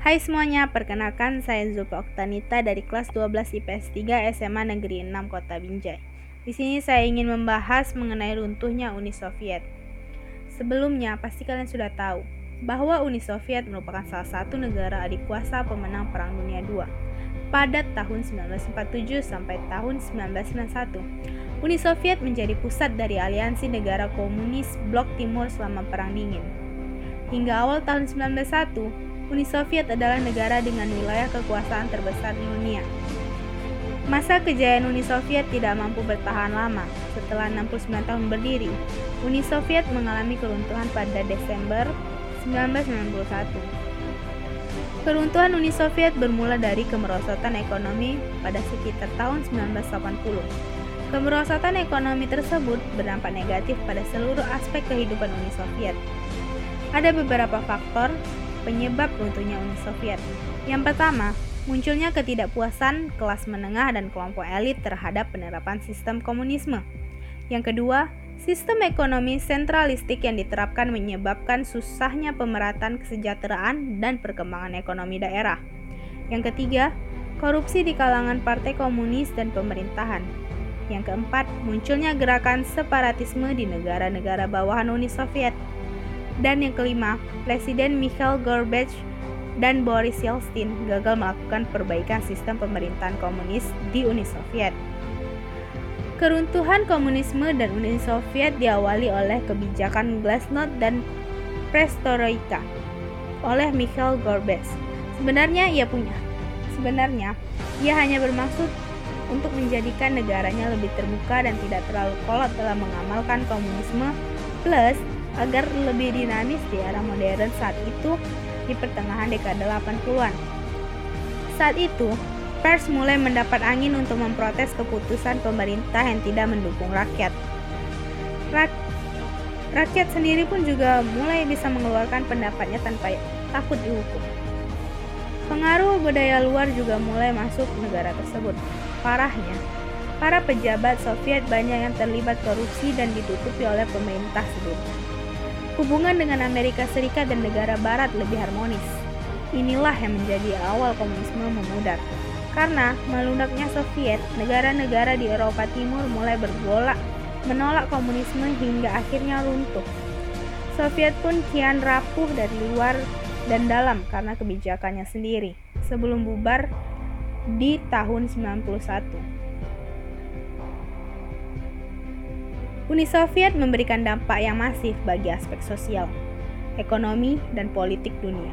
Hai semuanya, perkenalkan saya Zulfa Oktanita dari kelas 12 IPS 3 SMA Negeri 6 Kota Binjai. Di sini saya ingin membahas mengenai runtuhnya Uni Soviet. Sebelumnya, pasti kalian sudah tahu bahwa Uni Soviet merupakan salah satu negara adik kuasa pemenang Perang Dunia II pada tahun 1947 sampai tahun 1991. Uni Soviet menjadi pusat dari aliansi negara komunis Blok Timur selama Perang Dingin. Hingga awal tahun 1991, Uni Soviet adalah negara dengan wilayah kekuasaan terbesar di dunia. Masa kejayaan Uni Soviet tidak mampu bertahan lama. Setelah 69 tahun berdiri, Uni Soviet mengalami keruntuhan pada Desember 1991. Keruntuhan Uni Soviet bermula dari kemerosotan ekonomi pada sekitar tahun 1980. Kemerosotan ekonomi tersebut berdampak negatif pada seluruh aspek kehidupan Uni Soviet. Ada beberapa faktor penyebab runtuhnya Uni Soviet. Yang pertama, munculnya ketidakpuasan kelas menengah dan kelompok elit terhadap penerapan sistem komunisme. Yang kedua, sistem ekonomi sentralistik yang diterapkan menyebabkan susahnya pemerataan kesejahteraan dan perkembangan ekonomi daerah. Yang ketiga, korupsi di kalangan partai komunis dan pemerintahan. Yang keempat, munculnya gerakan separatisme di negara-negara bawahan Uni Soviet. Dan yang kelima, Presiden Mikhail Gorbachev dan Boris Yeltsin gagal melakukan perbaikan sistem pemerintahan komunis di Uni Soviet. Keruntuhan komunisme dan Uni Soviet diawali oleh kebijakan Glasnost dan Perestroika oleh Mikhail Gorbachev. Sebenarnya ia punya. Sebenarnya ia hanya bermaksud untuk menjadikan negaranya lebih terbuka dan tidak terlalu kolot dalam mengamalkan komunisme plus agar lebih dinamis di era modern saat itu di pertengahan dekade 80-an. Saat itu, pers mulai mendapat angin untuk memprotes keputusan pemerintah yang tidak mendukung rakyat. Rak rakyat sendiri pun juga mulai bisa mengeluarkan pendapatnya tanpa takut dihukum. Pengaruh budaya luar juga mulai masuk negara tersebut. Parahnya, para pejabat Soviet banyak yang terlibat korupsi dan ditutupi oleh pemerintah sebelumnya. Hubungan dengan Amerika Serikat dan negara barat lebih harmonis. Inilah yang menjadi awal komunisme memudar. Karena melunaknya Soviet, negara-negara di Eropa Timur mulai bergolak menolak komunisme hingga akhirnya runtuh. Soviet pun kian rapuh dari luar dan dalam karena kebijakannya sendiri sebelum bubar di tahun 91. Uni Soviet memberikan dampak yang masif bagi aspek sosial, ekonomi, dan politik dunia.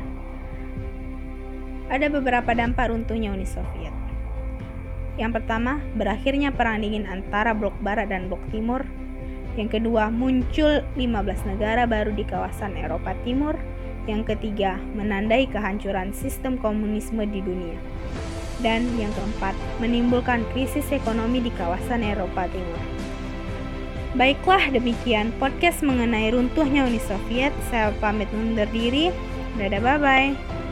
Ada beberapa dampak runtuhnya Uni Soviet. Yang pertama, berakhirnya perang dingin antara blok barat dan blok timur. Yang kedua, muncul 15 negara baru di kawasan Eropa Timur. Yang ketiga, menandai kehancuran sistem komunisme di dunia. Dan yang keempat, menimbulkan krisis ekonomi di kawasan Eropa Timur. Baiklah demikian podcast mengenai runtuhnya Uni Soviet. Saya pamit undur diri. Dadah bye-bye.